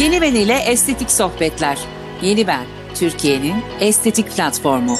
Yeni Ben ile Estetik Sohbetler. Yeni Ben, Türkiye'nin estetik platformu.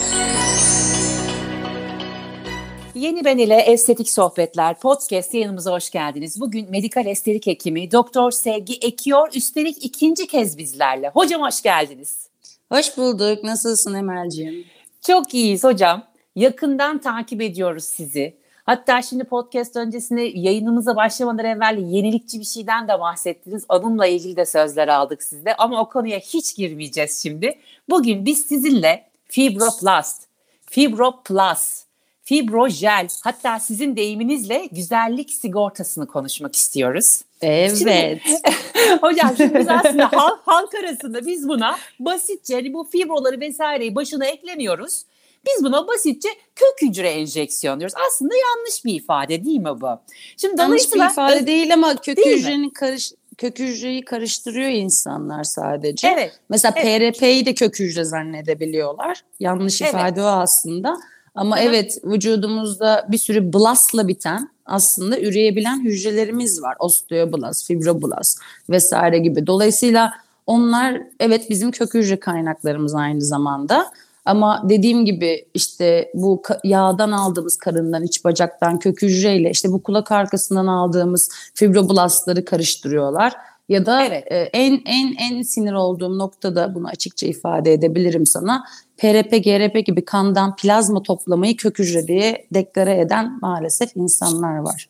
Yeni Ben ile Estetik Sohbetler podcast yayınımıza hoş geldiniz. Bugün medikal estetik hekimi Doktor Sevgi Ekiyor üstelik ikinci kez bizlerle. Hocam hoş geldiniz. Hoş bulduk. Nasılsın Emel'ciğim? Çok iyiyiz hocam. Yakından takip ediyoruz sizi. Hatta şimdi podcast öncesinde yayınımıza başlamadan evvel yenilikçi bir şeyden de bahsettiniz. Onunla ilgili de sözler aldık sizde ama o konuya hiç girmeyeceğiz şimdi. Bugün biz sizinle Fibroplast, Fibroplus, Fibrojel hatta sizin deyiminizle güzellik sigortasını konuşmak istiyoruz. Evet. Şimdi, hocam şimdi biz aslında halk, halk arasında biz buna basitçe hani bu fibroları vesaireyi başına ekleniyoruz. Biz buna basitçe kök hücre enjeksiyon diyoruz. Aslında yanlış bir ifade değil mi bu? Şimdi yanlış bir ifade değil ama kök değil hücrenin mi? karış kök hücreyi karıştırıyor insanlar sadece. Evet. Mesela evet. PRP'yi de kök hücre zannedebiliyorlar. Yanlış evet. ifade o aslında. Ama Hı-hı. evet vücudumuzda bir sürü blastla biten aslında üreyebilen hücrelerimiz var. Osteoblast, fibroblast vesaire gibi. Dolayısıyla onlar evet bizim kök hücre kaynaklarımız aynı zamanda. Ama dediğim gibi işte bu yağdan aldığımız karından, iç bacaktan, kök hücreyle işte bu kulak arkasından aldığımız fibroblastları karıştırıyorlar. Ya da evet. e, en en en sinir olduğum noktada bunu açıkça ifade edebilirim sana. PRP, GRP gibi kandan plazma toplamayı kök hücre diye deklare eden maalesef insanlar var.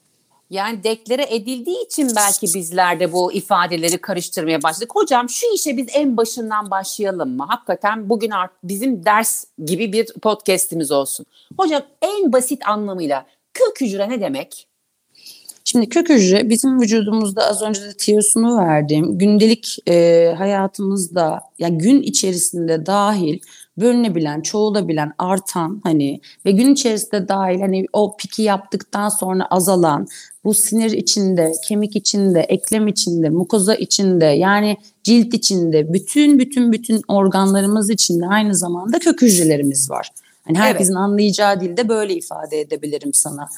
Yani deklare edildiği için belki bizler de bu ifadeleri karıştırmaya başladık. Hocam şu işe biz en başından başlayalım mı? Hakikaten bugün bizim ders gibi bir podcast'imiz olsun. Hocam en basit anlamıyla kök hücre ne demek? Şimdi kök hücre bizim vücudumuzda az önce de tiyosunu verdiğim gündelik e, hayatımızda yani gün içerisinde dahil bölünebilen, çoğulabilen, artan hani ve gün içerisinde dahil hani o piki yaptıktan sonra azalan bu sinir içinde, kemik içinde, eklem içinde, mukoza içinde yani cilt içinde bütün bütün bütün organlarımız içinde aynı zamanda kök hücrelerimiz var. Hani herkesin evet. anlayacağı dilde böyle ifade edebilirim sana.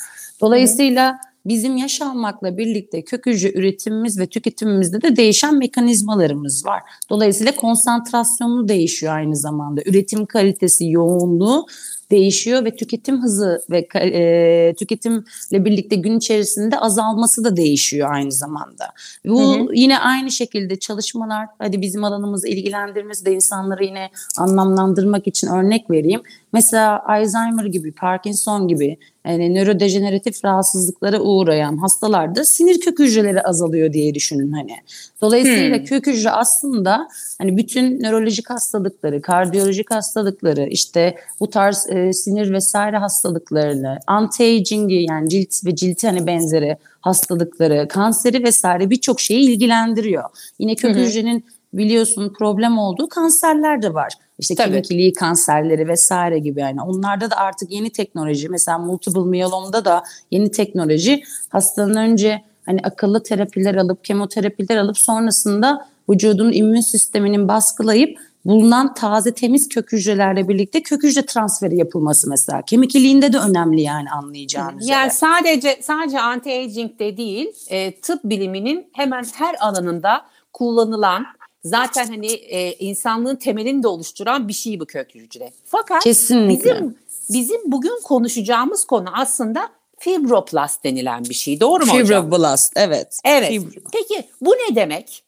Dolayısıyla Hı bizim yaşanmakla birlikte kök hücre üretimimiz ve tüketimimizde de değişen mekanizmalarımız var. Dolayısıyla konsantrasyonu değişiyor aynı zamanda. Üretim kalitesi, yoğunluğu değişiyor ve tüketim hızı ve e, tüketimle birlikte gün içerisinde azalması da değişiyor aynı zamanda. Bu hı hı. yine aynı şekilde çalışmalar hadi bizim alanımızı ilgilendirmesi de insanları yine anlamlandırmak için örnek vereyim. Mesela Alzheimer gibi, Parkinson gibi yani nörodejeneratif rahatsızlıklara uğrayan hastalarda sinir kök hücreleri azalıyor diye düşünün hani. Dolayısıyla hmm. kök hücre aslında hani bütün nörolojik hastalıkları, kardiyolojik hastalıkları, işte bu tarz e, sinir vesaire hastalıklarını, anti-aging'i yani cilt ve cilti hani benzeri hastalıkları, kanseri vesaire birçok şeyi ilgilendiriyor. Yine kök hmm. hücrenin biliyorsun problem olduğu kanserler de var. İşte Tabii. kemik iliği kanserleri vesaire gibi yani. Onlarda da artık yeni teknoloji mesela multiple miyelomda da yeni teknoloji hastanın önce hani akıllı terapiler alıp kemoterapiler alıp sonrasında vücudun immün sisteminin baskılayıp bulunan taze temiz kök hücrelerle birlikte kök hücre transferi yapılması mesela. Kemik iliğinde de önemli yani anlayacağınız Yani üzere. sadece sadece anti-aging de değil, e, tıp biliminin hemen her alanında kullanılan zaten hani e, insanlığın temelini de oluşturan bir şey bu kök hücre. Fakat Kesinlikle. bizim bizim bugün konuşacağımız konu aslında fibroplast denilen bir şey. Doğru mu hocam? Fibroblast evet. Evet. Fibro. Peki bu ne demek?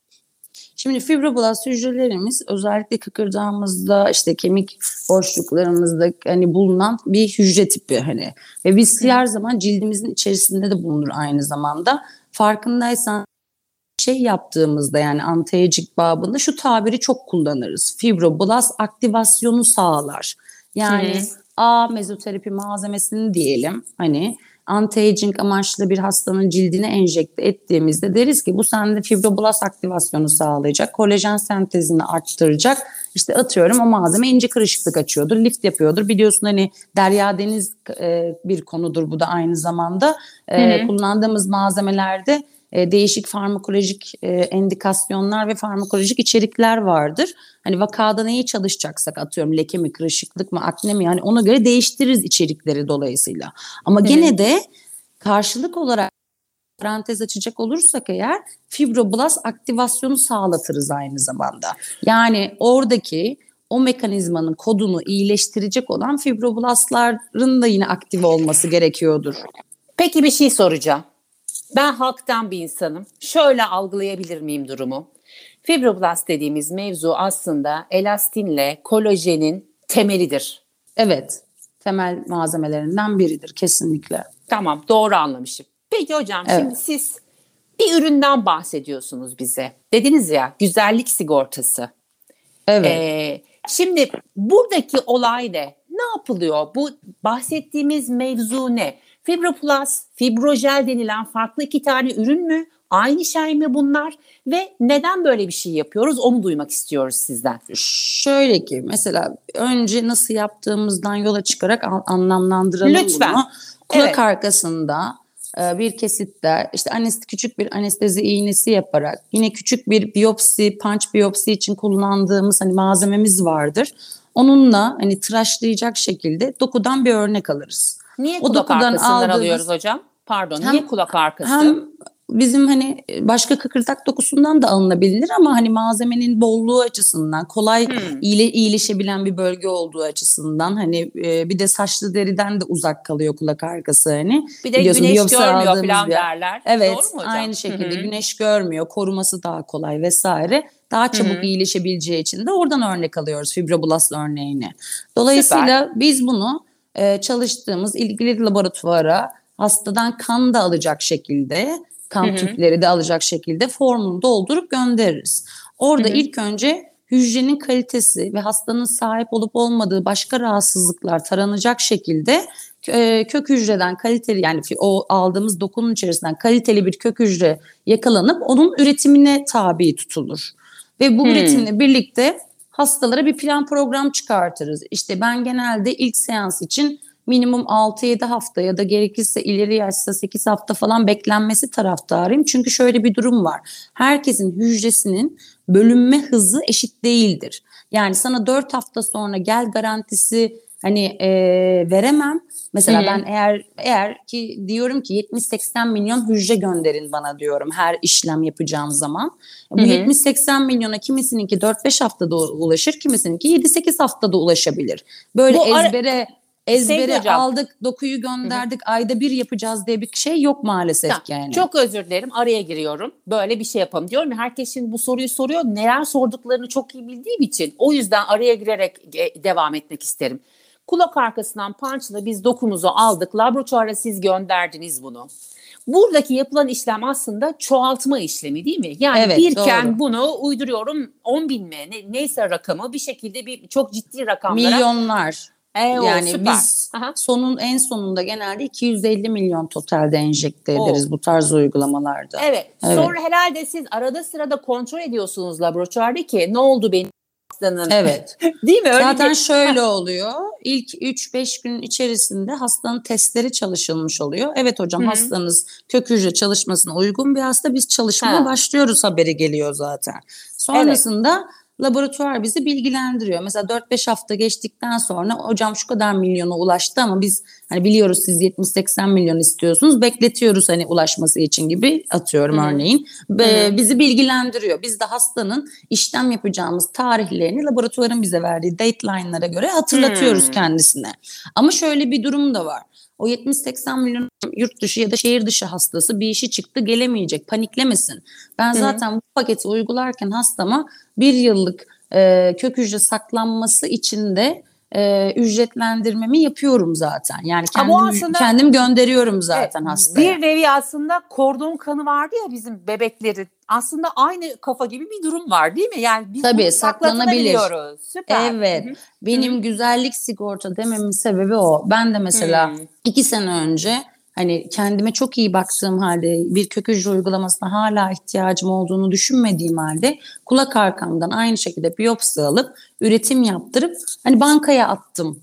Şimdi fibroblast hücrelerimiz özellikle kıkırdağımızda işte kemik boşluklarımızda hani bulunan bir hücre tipi hani ve biz her zaman cildimizin içerisinde de bulunur aynı zamanda. Farkındaysan şey yaptığımızda yani anti babında şu tabiri çok kullanırız. Fibroblast aktivasyonu sağlar. Yani hmm. A mezoterapi malzemesini diyelim hani anti-aging amaçlı bir hastanın cildine enjekte ettiğimizde deriz ki bu sende fibroblast aktivasyonu sağlayacak, kolajen sentezini arttıracak. İşte atıyorum o malzeme ince kırışıklık açıyordur, lift yapıyordur. Biliyorsun hani derya deniz e, bir konudur bu da aynı zamanda. E, kullandığımız malzemelerde e, değişik farmakolojik e, endikasyonlar ve farmakolojik içerikler vardır. Hani vakada neyi çalışacaksak atıyorum leke mi, kırışıklık mı, akne mi yani ona göre değiştiririz içerikleri dolayısıyla. Ama gene de karşılık olarak parantez açacak olursak eğer fibroblast aktivasyonu sağlatırız aynı zamanda. Yani oradaki o mekanizmanın kodunu iyileştirecek olan fibroblastların da yine aktif olması gerekiyordur. Peki bir şey soracağım. Ben halktan bir insanım. Şöyle algılayabilir miyim durumu? Fibroblast dediğimiz mevzu aslında elastinle kolajenin temelidir. Evet, temel malzemelerinden biridir kesinlikle. Tamam, doğru anlamışım. Peki hocam evet. şimdi siz bir üründen bahsediyorsunuz bize. Dediniz ya güzellik sigortası. Evet. Ee, şimdi buradaki olay ne? Ne yapılıyor? Bu bahsettiğimiz mevzu ne? Fibroplus, fibrojel denilen farklı iki tane ürün mü? Aynı şey mi bunlar? Ve neden böyle bir şey yapıyoruz onu duymak istiyoruz sizden. Şöyle ki mesela önce nasıl yaptığımızdan yola çıkarak anlamlandıralım Lütfen. bunu. Kulak evet. arkasında e, bir kesitte işte anestezi küçük bir anestezi iğnesi yaparak yine küçük bir biyopsi, punch biyopsi için kullandığımız hani malzememiz vardır. Onunla hani tıraşlayacak şekilde dokudan bir örnek alırız. Niye o kulak arkasından alıyoruz hocam? Pardon, hem, niye kulak arkası? Hem bizim hani başka kıkırdak dokusundan da alınabilir ama hani malzemenin bolluğu açısından kolay hmm. iyile, iyileşebilen bir bölge olduğu açısından hani e, bir de saçlı deriden de uzak kalıyor kulak arkası hani. Bir de güneş görmüyor falan derler. Evet Doğru mu hocam? aynı şekilde Hı-hı. güneş görmüyor koruması daha kolay vesaire daha çabuk Hı-hı. iyileşebileceği için de oradan örnek alıyoruz fibroblast örneğini. Dolayısıyla Süper. biz bunu e, çalıştığımız ilgili laboratuvara hastadan kan da alacak şekilde kan hı tüpleri de alacak şekilde formunu doldurup göndeririz. Orada hı hı. ilk önce hücrenin kalitesi ve hastanın sahip olup olmadığı başka rahatsızlıklar taranacak şekilde e, kök hücreden kaliteli yani o aldığımız dokunun içerisinden kaliteli bir kök hücre yakalanıp onun üretimine tabi tutulur. Ve bu hmm. üretimle birlikte hastalara bir plan program çıkartırız. İşte ben genelde ilk seans için minimum 6-7 hafta ya da gerekirse ileri yaşta 8 hafta falan beklenmesi taraftarıyım. Çünkü şöyle bir durum var. Herkesin hücresinin bölünme hızı eşit değildir. Yani sana 4 hafta sonra gel garantisi hani e, veremem. Mesela Hı-hı. ben eğer eğer ki diyorum ki 70-80 milyon hücre gönderin bana diyorum her işlem yapacağım zaman. Bu 70-80 milyona kimisininki 4-5 haftada ulaşır, kimisininki 7-8 haftada ulaşabilir. Böyle Bu ezbere ara- ezbere aldık, dokuyu gönderdik, Hı-hı. ayda bir yapacağız diye bir şey yok maalesef ha, yani. Çok özür dilerim, araya giriyorum. Böyle bir şey yapalım diyorum ya herkes şimdi bu soruyu soruyor. Neler sorduklarını çok iyi bildiğim için o yüzden araya girerek e, devam etmek isterim. Kulak arkasından punch'la biz dokumuzu aldık. Laboratuvara siz gönderdiniz bunu. Buradaki yapılan işlem aslında çoğaltma işlemi değil mi? Yani evet, birken doğru. bunu uyduruyorum 10 bin mi ne, neyse rakamı bir şekilde bir çok ciddi rakamlara. Milyonlar. E, yani süper. biz Aha. sonun en sonunda genelde 250 milyon totalde enjekte ederiz o. bu tarz uygulamalarda. Evet. evet. Sonra herhalde siz arada sırada kontrol ediyorsunuz laboratuvarda ki ne oldu benim hastanın. Evet. Değil mi? Öyle Zaten bir... şöyle oluyor. İlk 3-5 gün içerisinde hastanın testleri çalışılmış oluyor. Evet hocam Hı-hı. hastanız kök hücre çalışmasına uygun bir hasta. Biz çalışmaya ha. başlıyoruz haberi geliyor zaten. Sonrasında evet laboratuvar bizi bilgilendiriyor. Mesela 4-5 hafta geçtikten sonra hocam şu kadar milyona ulaştı ama biz hani biliyoruz siz 70-80 milyon istiyorsunuz. Bekletiyoruz hani ulaşması için gibi atıyorum Hı-hı. örneğin. Hı-hı. Bizi bilgilendiriyor. Biz de hastanın işlem yapacağımız tarihlerini laboratuvarın bize verdiği dateline'lara göre hatırlatıyoruz Hı-hı. kendisine. Ama şöyle bir durum da var. O 70-80 milyon yurt dışı ya da şehir dışı hastası bir işi çıktı gelemeyecek paniklemesin. Ben zaten Hı. bu paketi uygularken hastama bir yıllık e, kök hücre saklanması için de e, ücretlendirmemi yapıyorum zaten. Yani kendim, aslında, kendim gönderiyorum zaten evet, hastaya. Bir nevi aslında kordon kanı vardı ya bizim bebeklerin. Aslında aynı kafa gibi bir durum var değil mi? Yani biz Tabii saklanabilir. Süper. Evet. Hı-hı. Benim Hı-hı. güzellik sigorta dememin sebebi o. Ben de mesela Hı-hı. iki sene önce hani kendime çok iyi baktığım halde bir kök hücre uygulamasına hala ihtiyacım olduğunu düşünmediğim halde kulak arkamdan aynı şekilde biyopsi alıp üretim yaptırıp hani bankaya attım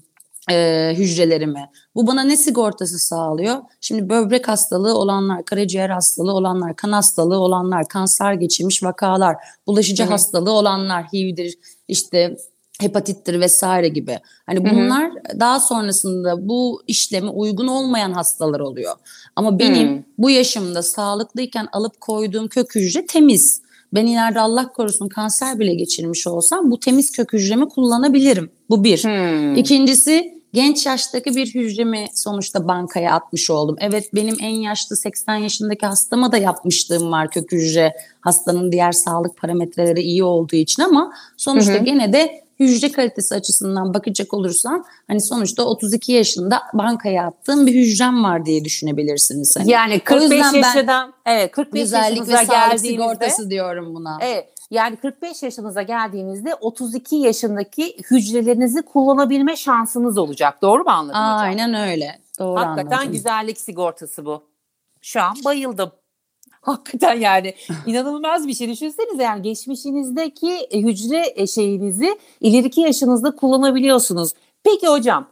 e, hücrelerimi. Bu bana ne sigortası sağlıyor? Şimdi böbrek hastalığı olanlar, karaciğer hastalığı olanlar, kan hastalığı olanlar, kanser geçirmiş vakalar, bulaşıcı Hı-hı. hastalığı olanlar, HIV'dir, işte hepatittir vesaire gibi. Hani bunlar hı hı. daha sonrasında bu işleme uygun olmayan hastalar oluyor. Ama benim hı. bu yaşımda sağlıklıyken alıp koyduğum kök hücre temiz. Ben ileride Allah korusun kanser bile geçirmiş olsam bu temiz kök hücremi kullanabilirim. Bu bir. Hmm. İkincisi genç yaştaki bir hücremi sonuçta bankaya atmış oldum. Evet benim en yaşlı 80 yaşındaki hastama da yapmışlığım var kök hücre hastanın diğer sağlık parametreleri iyi olduğu için ama sonuçta hı hı. gene de hücre kalitesi açısından bakacak olursan hani sonuçta 32 yaşında bankaya attığım bir hücrem var diye düşünebilirsiniz. Hani. Yani 45 yaşından evet 45 yaşınıza geldiğinizde sigortası diyorum buna. Evet. Yani 45 yaşınıza geldiğinizde 32 yaşındaki hücrelerinizi kullanabilme şansınız olacak. Doğru mu anladım Aynen hocam? Aynen öyle. Doğru Hakikaten anladım. güzellik sigortası bu. Şu an bayıldım. Hakikaten yani inanılmaz bir şey. Düşünsenize yani geçmişinizdeki e, hücre e, şeyinizi ileriki yaşınızda kullanabiliyorsunuz. Peki hocam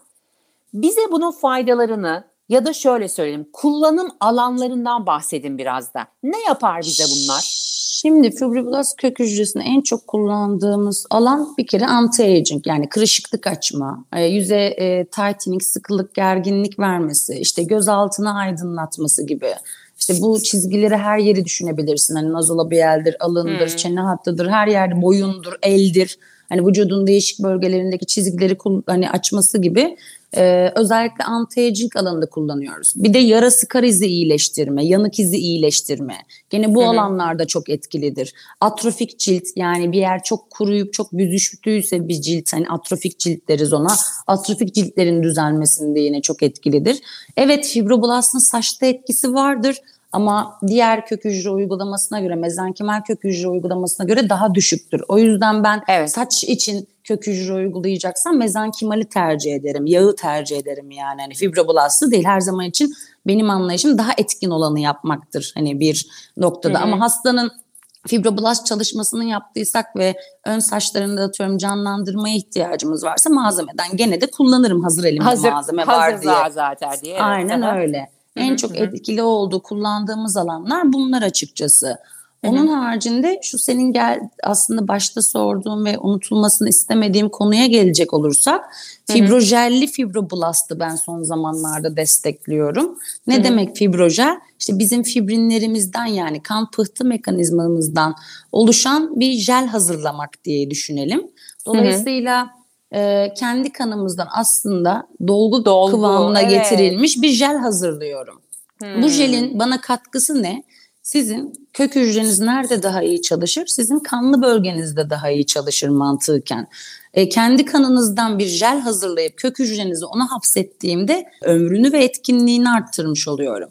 bize bunun faydalarını ya da şöyle söyleyeyim kullanım alanlarından bahsedin biraz da. Ne yapar bize bunlar? Şimdi fibroblast kök hücresini en çok kullandığımız alan bir kere anti-aging yani kırışıklık açma, e, yüze e, tightening, sıkılık, gerginlik vermesi, işte göz altına aydınlatması gibi. İşte bu çizgileri her yeri düşünebilirsin. Hani nazolabieldir, alındır, hmm. çene hattıdır, her yerde boyundur, eldir. Hani vücudun değişik bölgelerindeki çizgileri hani açması gibi e, özellikle anti-aging alanında kullanıyoruz. Bir de yara sıkar izi iyileştirme, yanık izi iyileştirme. Gene bu Hı-hı. alanlarda çok etkilidir. Atrofik cilt yani bir yer çok kuruyup çok büzüştüyse bir cilt hani atrofik cilt deriz ona. Atrofik ciltlerin düzelmesinde yine çok etkilidir. Evet fibroblastın saçta etkisi vardır ama diğer kök hücre uygulamasına göre mezenkimal kök hücre uygulamasına göre daha düşüktür. O yüzden ben evet. saç için kök hücre uygulayacaksam mezenkimali tercih ederim. Yağı tercih ederim yani. Hani fibroblastı değil her zaman için benim anlayışım daha etkin olanı yapmaktır. Hani bir noktada Hı-hı. ama hastanın fibroblast çalışmasını yaptıysak ve ön saçlarında atıyorum canlandırmaya ihtiyacımız varsa malzemeden gene de kullanırım hazır elimde hazır, malzeme hazır var diye. zaten diye. Aynen öyle. En çok etkili olduğu kullandığımız alanlar bunlar açıkçası. Onun Hı-hı. haricinde şu senin gel aslında başta sorduğum ve unutulmasını istemediğim konuya gelecek olursak Hı-hı. fibrojelli fibroblastı ben son zamanlarda destekliyorum. Ne Hı-hı. demek fibrojel? İşte bizim fibrinlerimizden yani kan pıhtı mekanizmamızdan oluşan bir jel hazırlamak diye düşünelim. Dolayısıyla Hı-hı e, kendi kanımızdan aslında dolgu, dolgu kıvamına evet. getirilmiş bir jel hazırlıyorum. Hmm. Bu jelin bana katkısı ne? Sizin kök hücreniz nerede daha iyi çalışır? Sizin kanlı bölgenizde daha iyi çalışır mantıken. E, kendi kanınızdan bir jel hazırlayıp kök hücrenizi ona hapsettiğimde ömrünü ve etkinliğini arttırmış oluyorum.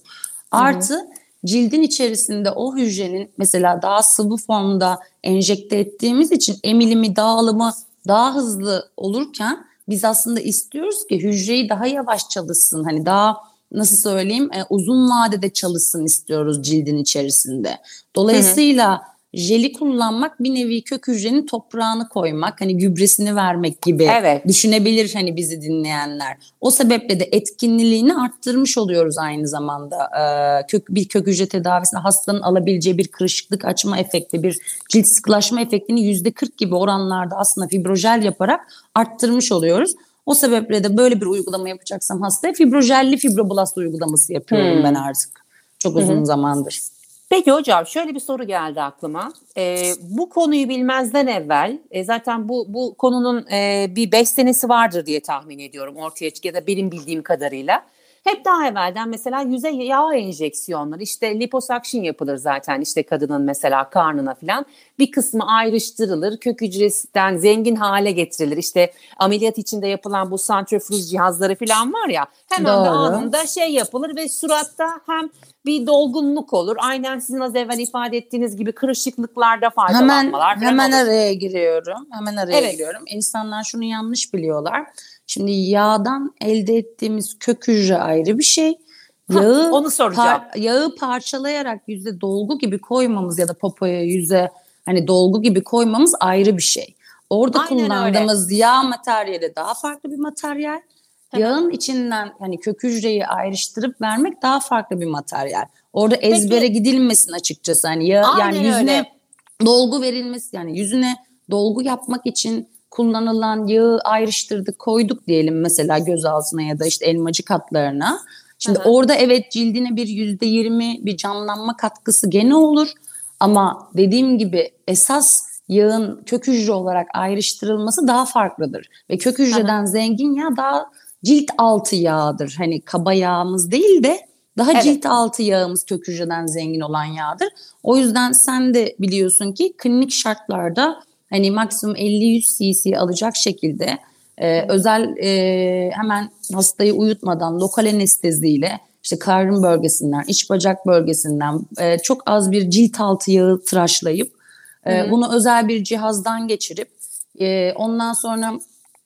Artı hı cildin içerisinde o hücrenin mesela daha sıvı formda enjekte ettiğimiz için emilimi, dağılımı daha hızlı olurken biz aslında istiyoruz ki hücreyi daha yavaş çalışsın. Hani daha nasıl söyleyeyim e, uzun vadede çalışsın istiyoruz cildin içerisinde. Dolayısıyla hı hı jeli kullanmak bir nevi kök hücrenin toprağını koymak, hani gübresini vermek gibi evet. düşünebilir hani bizi dinleyenler. O sebeple de etkinliğini arttırmış oluyoruz aynı zamanda. Ee, kök bir kök hücre tedavisinde hastanın alabileceği bir kırışıklık açma efekti, bir cilt sıkılaşma efektini yüzde 40 gibi oranlarda aslında fibrojel yaparak arttırmış oluyoruz. O sebeple de böyle bir uygulama yapacaksam hastaya fibrojelli fibroblast uygulaması yapıyorum hmm. ben artık. Çok uzun Hı-hı. zamandır. Peki hocam şöyle bir soru geldi aklıma. Ee, bu konuyu bilmezden evvel e, zaten bu bu konunun e, bir beş senesi vardır diye tahmin ediyorum ortaya ya da benim bildiğim kadarıyla. Hep daha evvelden mesela yüze yağ enjeksiyonları işte liposuction yapılır zaten işte kadının mesela karnına falan bir kısmı ayrıştırılır kök hücresinden zengin hale getirilir işte ameliyat içinde yapılan bu santrifüj cihazları falan var ya hemen Doğru. de anında şey yapılır ve suratta hem bir dolgunluk olur. Aynen sizin az evvel ifade ettiğiniz gibi kırışıklıklarda faydalanmalar. Hemen, hemen olur. araya giriyorum. Hemen araya evet. giriyorum. İnsanlar şunu yanlış biliyorlar. Şimdi yağdan elde ettiğimiz kök hücre ayrı bir şey. Yağı, ha, onu soracağım. Par, yağı parçalayarak yüzde dolgu gibi koymamız ya da popoya yüze hani dolgu gibi koymamız ayrı bir şey. Orada Aynen kullandığımız öyle. yağ materyali daha farklı bir materyal. Yağın içinden hani kök hücreyi ayrıştırıp vermek daha farklı bir materyal. Orada ezbere Peki. gidilmesin açıkçası. Hani ya, yani yüzüne öyle. dolgu verilmesi yani yüzüne dolgu yapmak için kullanılan yağı ayrıştırdık koyduk diyelim mesela göz altına ya da işte elmacık hatlarına. Şimdi Hı-hı. orada evet cildine bir yüzde yirmi bir canlanma katkısı gene olur. Ama dediğim gibi esas yağın kök hücre olarak ayrıştırılması daha farklıdır. Ve kök hücreden Hı-hı. zengin yağ daha cilt altı yağdır. Hani kaba yağımız değil de daha evet. cilt altı yağımız kök hücreden zengin olan yağdır. O yüzden sen de biliyorsun ki klinik şartlarda hani maksimum 50-100 cc alacak şekilde e, özel e, hemen hastayı uyutmadan lokal anesteziyle işte karın bölgesinden, iç bacak bölgesinden e, çok az bir cilt altı yağı tıraşlayıp e, bunu özel bir cihazdan geçirip e, ondan sonra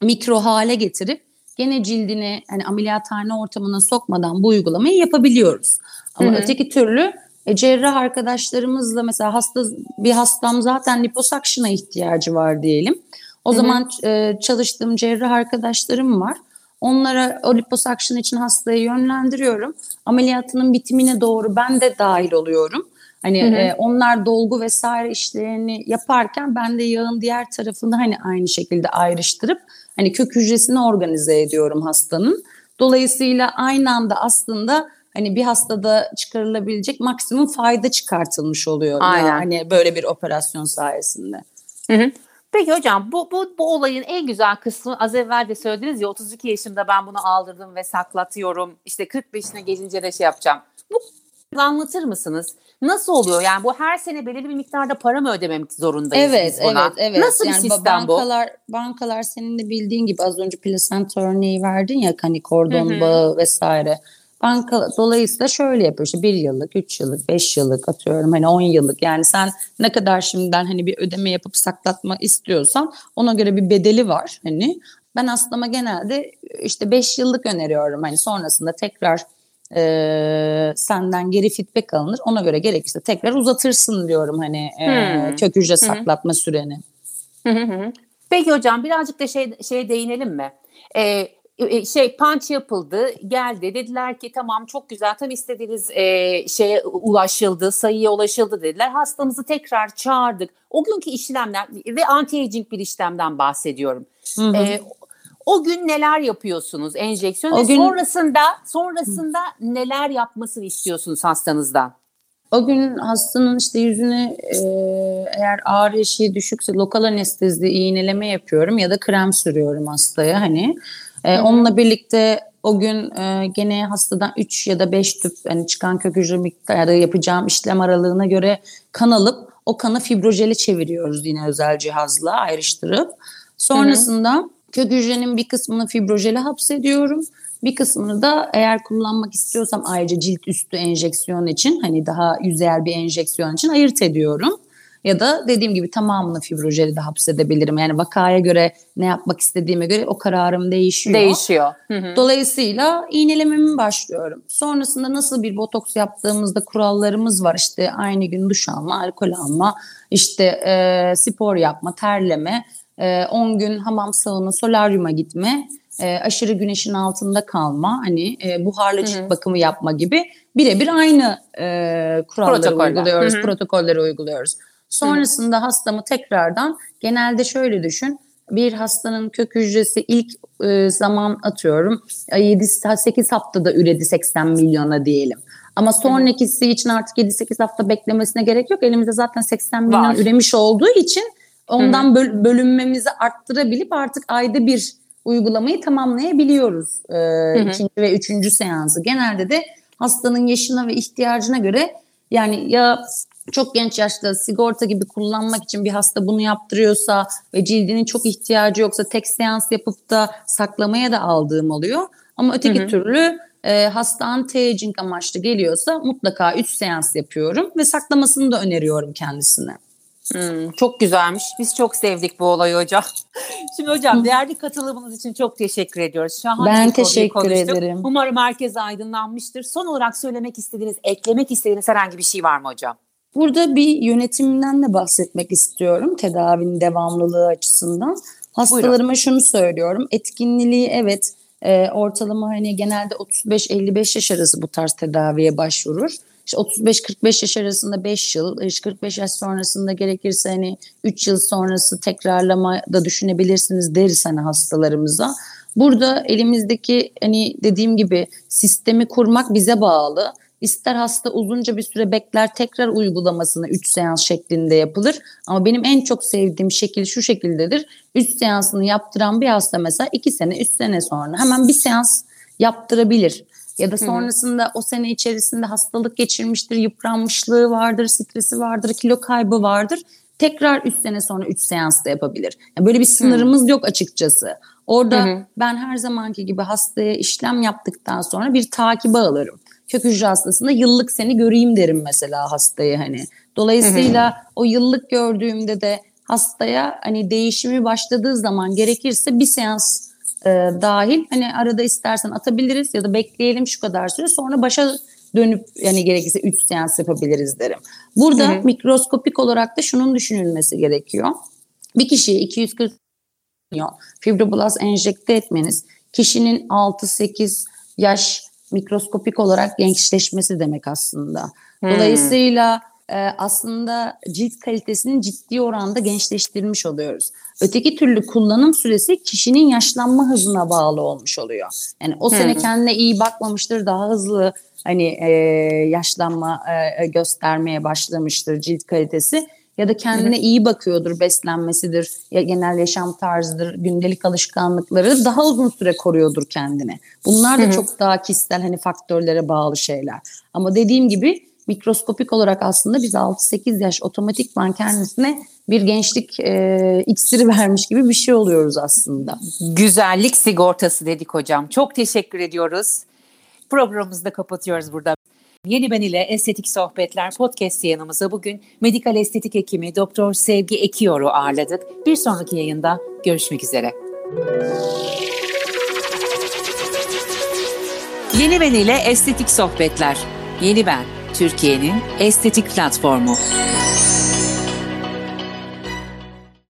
mikro hale getirip gene cildini hani ameliyathane ortamına sokmadan bu uygulamayı yapabiliyoruz. Ama Hı-hı. öteki türlü e, cerrah arkadaşlarımızla mesela hasta bir hastam zaten liposakşına ihtiyacı var diyelim. O Hı-hı. zaman e, çalıştığım cerrah arkadaşlarım var. Onlara o liposakşın için hastayı yönlendiriyorum. Ameliyatının bitimine doğru ben de dahil oluyorum. Hani hı hı. E, onlar dolgu vesaire işlerini yaparken ben de yağın diğer tarafını hani aynı şekilde ayrıştırıp hani kök hücresini organize ediyorum hastanın. Dolayısıyla aynı anda aslında hani bir hastada çıkarılabilecek maksimum fayda çıkartılmış oluyor. Aynen. Yani böyle bir operasyon sayesinde. Hı hı. Peki hocam bu, bu, bu olayın en güzel kısmı az evvel de söylediniz ya 32 yaşımda ben bunu aldırdım ve saklatıyorum. İşte 45'ine gelince de şey yapacağım. Bu anlatır mısınız? Nasıl oluyor? Yani bu her sene belirli bir miktarda para mı ödememek zorundayız evet, biz buna? Evet, evet. Nasıl yani bir sistem bankalar, bu? Bankalar senin de bildiğin gibi az önce plasenta örneği verdin ya hani kordon Hı-hı. bağı vesaire. Banka dolayısıyla şöyle yapıyor işte bir yıllık, üç yıllık, beş yıllık atıyorum hani on yıllık. Yani sen ne kadar şimdiden hani bir ödeme yapıp saklatma istiyorsan ona göre bir bedeli var hani. Ben aslında genelde işte beş yıllık öneriyorum hani sonrasında tekrar e, senden geri feedback alınır. Ona göre gerekirse tekrar uzatırsın diyorum hani e, hmm. kök hücre saklatma süreni. Peki hocam birazcık da şey şeye değinelim mi? Ee, şey punch yapıldı geldi dediler ki tamam çok güzel tam istediğiniz e, şeye ulaşıldı sayıya ulaşıldı dediler hastamızı tekrar çağırdık o günkü işlemler ve anti-aging bir işlemden bahsediyorum hı hı. E, o gün neler yapıyorsunuz enjeksiyon o gün, sonrasında sonrasında hı. neler yapmasını istiyorsunuz hastanızdan? O gün hastanın işte yüzüne e, eğer ağrı eşiği düşükse lokal anestezi iğneleme yapıyorum ya da krem sürüyorum hastaya hani. E, onunla birlikte o gün e, gene hastadan 3 ya da 5 tüp hani çıkan kök hücre miktarı yapacağım işlem aralığına göre kan alıp o kanı fibrojele çeviriyoruz yine özel cihazla ayrıştırıp. Sonrasında hı hı. kök hücrenin bir kısmını fibrojele hapsediyorum. Bir kısmını da eğer kullanmak istiyorsam ayrıca cilt üstü enjeksiyon için hani daha yüzeyel bir enjeksiyon için ayırt ediyorum. Ya da dediğim gibi tamamını fibrojeli de hapsedebilirim. Yani vakaya göre ne yapmak istediğime göre o kararım değişiyor. Değişiyor. Hı hı. Dolayısıyla iğnelememi başlıyorum. Sonrasında nasıl bir botoks yaptığımızda kurallarımız var. İşte aynı gün duş alma, alkol alma, işte e, spor yapma, terleme, e, 10 gün hamam sauna, solaryuma gitme, e, aşırı güneşin altında kalma, hani e, buharlı cilt bakımı yapma gibi birebir aynı e, kuralları Protokoller. uyguluyoruz, Hı-hı. protokolleri uyguluyoruz. Sonrasında Hı. hastamı tekrardan genelde şöyle düşün. Bir hastanın kök hücresi ilk e, zaman atıyorum 7-8 haftada üredi 80 milyona diyelim. Ama sonrakisi için artık 7-8 hafta beklemesine gerek yok. Elimizde zaten 80 milyon Var. üremiş olduğu için ondan böl- bölünmemizi arttırabilip artık ayda bir uygulamayı tamamlayabiliyoruz. Ee, ikinci ve üçüncü seansı. Genelde de hastanın yaşına ve ihtiyacına göre yani ya çok genç yaşta sigorta gibi kullanmak için bir hasta bunu yaptırıyorsa ve cildinin çok ihtiyacı yoksa tek seans yapıp da saklamaya da aldığım oluyor. Ama öteki hı hı. türlü e, hasta anti-aging amaçlı geliyorsa mutlaka 3 seans yapıyorum ve saklamasını da öneriyorum kendisine. Hmm, çok güzelmiş. Biz çok sevdik bu olayı hocam. Şimdi hocam Hı. değerli katılımınız için çok teşekkür ediyoruz. Şahane ben teşekkür ederim. Umarım herkes aydınlanmıştır. Son olarak söylemek istediğiniz, eklemek istediğiniz herhangi bir şey var mı hocam? Burada bir yönetimden de bahsetmek istiyorum tedavinin devamlılığı açısından. Hastalarıma Buyurun. şunu söylüyorum. Etkinliği evet e, ortalama hani genelde 35-55 yaş arası bu tarz tedaviye başvurur. işte 35-45 yaş arasında 5 yıl, 45 yaş sonrasında gerekirse hani 3 yıl sonrası tekrarlama da düşünebilirsiniz deriz hani hastalarımıza. Burada elimizdeki hani dediğim gibi sistemi kurmak bize bağlı. İster hasta uzunca bir süre bekler tekrar uygulamasını 3 seans şeklinde yapılır. Ama benim en çok sevdiğim şekil şu şekildedir. 3 seansını yaptıran bir hasta mesela 2 sene 3 sene sonra hemen bir seans yaptırabilir. Ya da sonrasında Hı-hı. o sene içerisinde hastalık geçirmiştir, yıpranmışlığı vardır, stresi vardır, kilo kaybı vardır. Tekrar 3 sene sonra 3 seans da yapabilir. Yani böyle bir sınırımız Hı-hı. yok açıkçası. Orada Hı-hı. ben her zamanki gibi hastaya işlem yaptıktan sonra bir takibe alırım kök hücre hastasında yıllık seni göreyim derim mesela hastayı hani. Dolayısıyla hı hı. o yıllık gördüğümde de hastaya hani değişimi başladığı zaman gerekirse bir seans e, dahil hani arada istersen atabiliriz ya da bekleyelim şu kadar süre sonra başa dönüp yani gerekirse 3 seans yapabiliriz derim. Burada hı hı. mikroskopik olarak da şunun düşünülmesi gerekiyor. Bir kişiye 240 fibroblast enjekte etmeniz kişinin 6-8 yaş mikroskopik olarak gençleşmesi demek aslında. Hmm. Dolayısıyla e, aslında cilt kalitesinin ciddi oranda gençleştirmiş oluyoruz. Öteki türlü kullanım süresi kişinin yaşlanma hızına bağlı olmuş oluyor. Yani o sene hmm. kendine iyi bakmamıştır, daha hızlı hani e, yaşlanma e, göstermeye başlamıştır cilt kalitesi ya da kendine iyi bakıyordur, beslenmesidir, ya genel yaşam tarzıdır, gündelik alışkanlıkları daha uzun süre koruyordur kendini. Bunlar da çok daha kişisel hani faktörlere bağlı şeyler. Ama dediğim gibi mikroskopik olarak aslında biz 6-8 yaş otomatikman kendisine bir gençlik e, iksiri vermiş gibi bir şey oluyoruz aslında. Güzellik sigortası dedik hocam. Çok teşekkür ediyoruz. Programımızı da kapatıyoruz burada. Yeni Ben ile Estetik Sohbetler podcast yayınımıza bugün medikal estetik hekimi Doktor Sevgi Ekiyor'u ağırladık. Bir sonraki yayında görüşmek üzere. Yeni Ben ile Estetik Sohbetler. Yeni Ben, Türkiye'nin estetik platformu.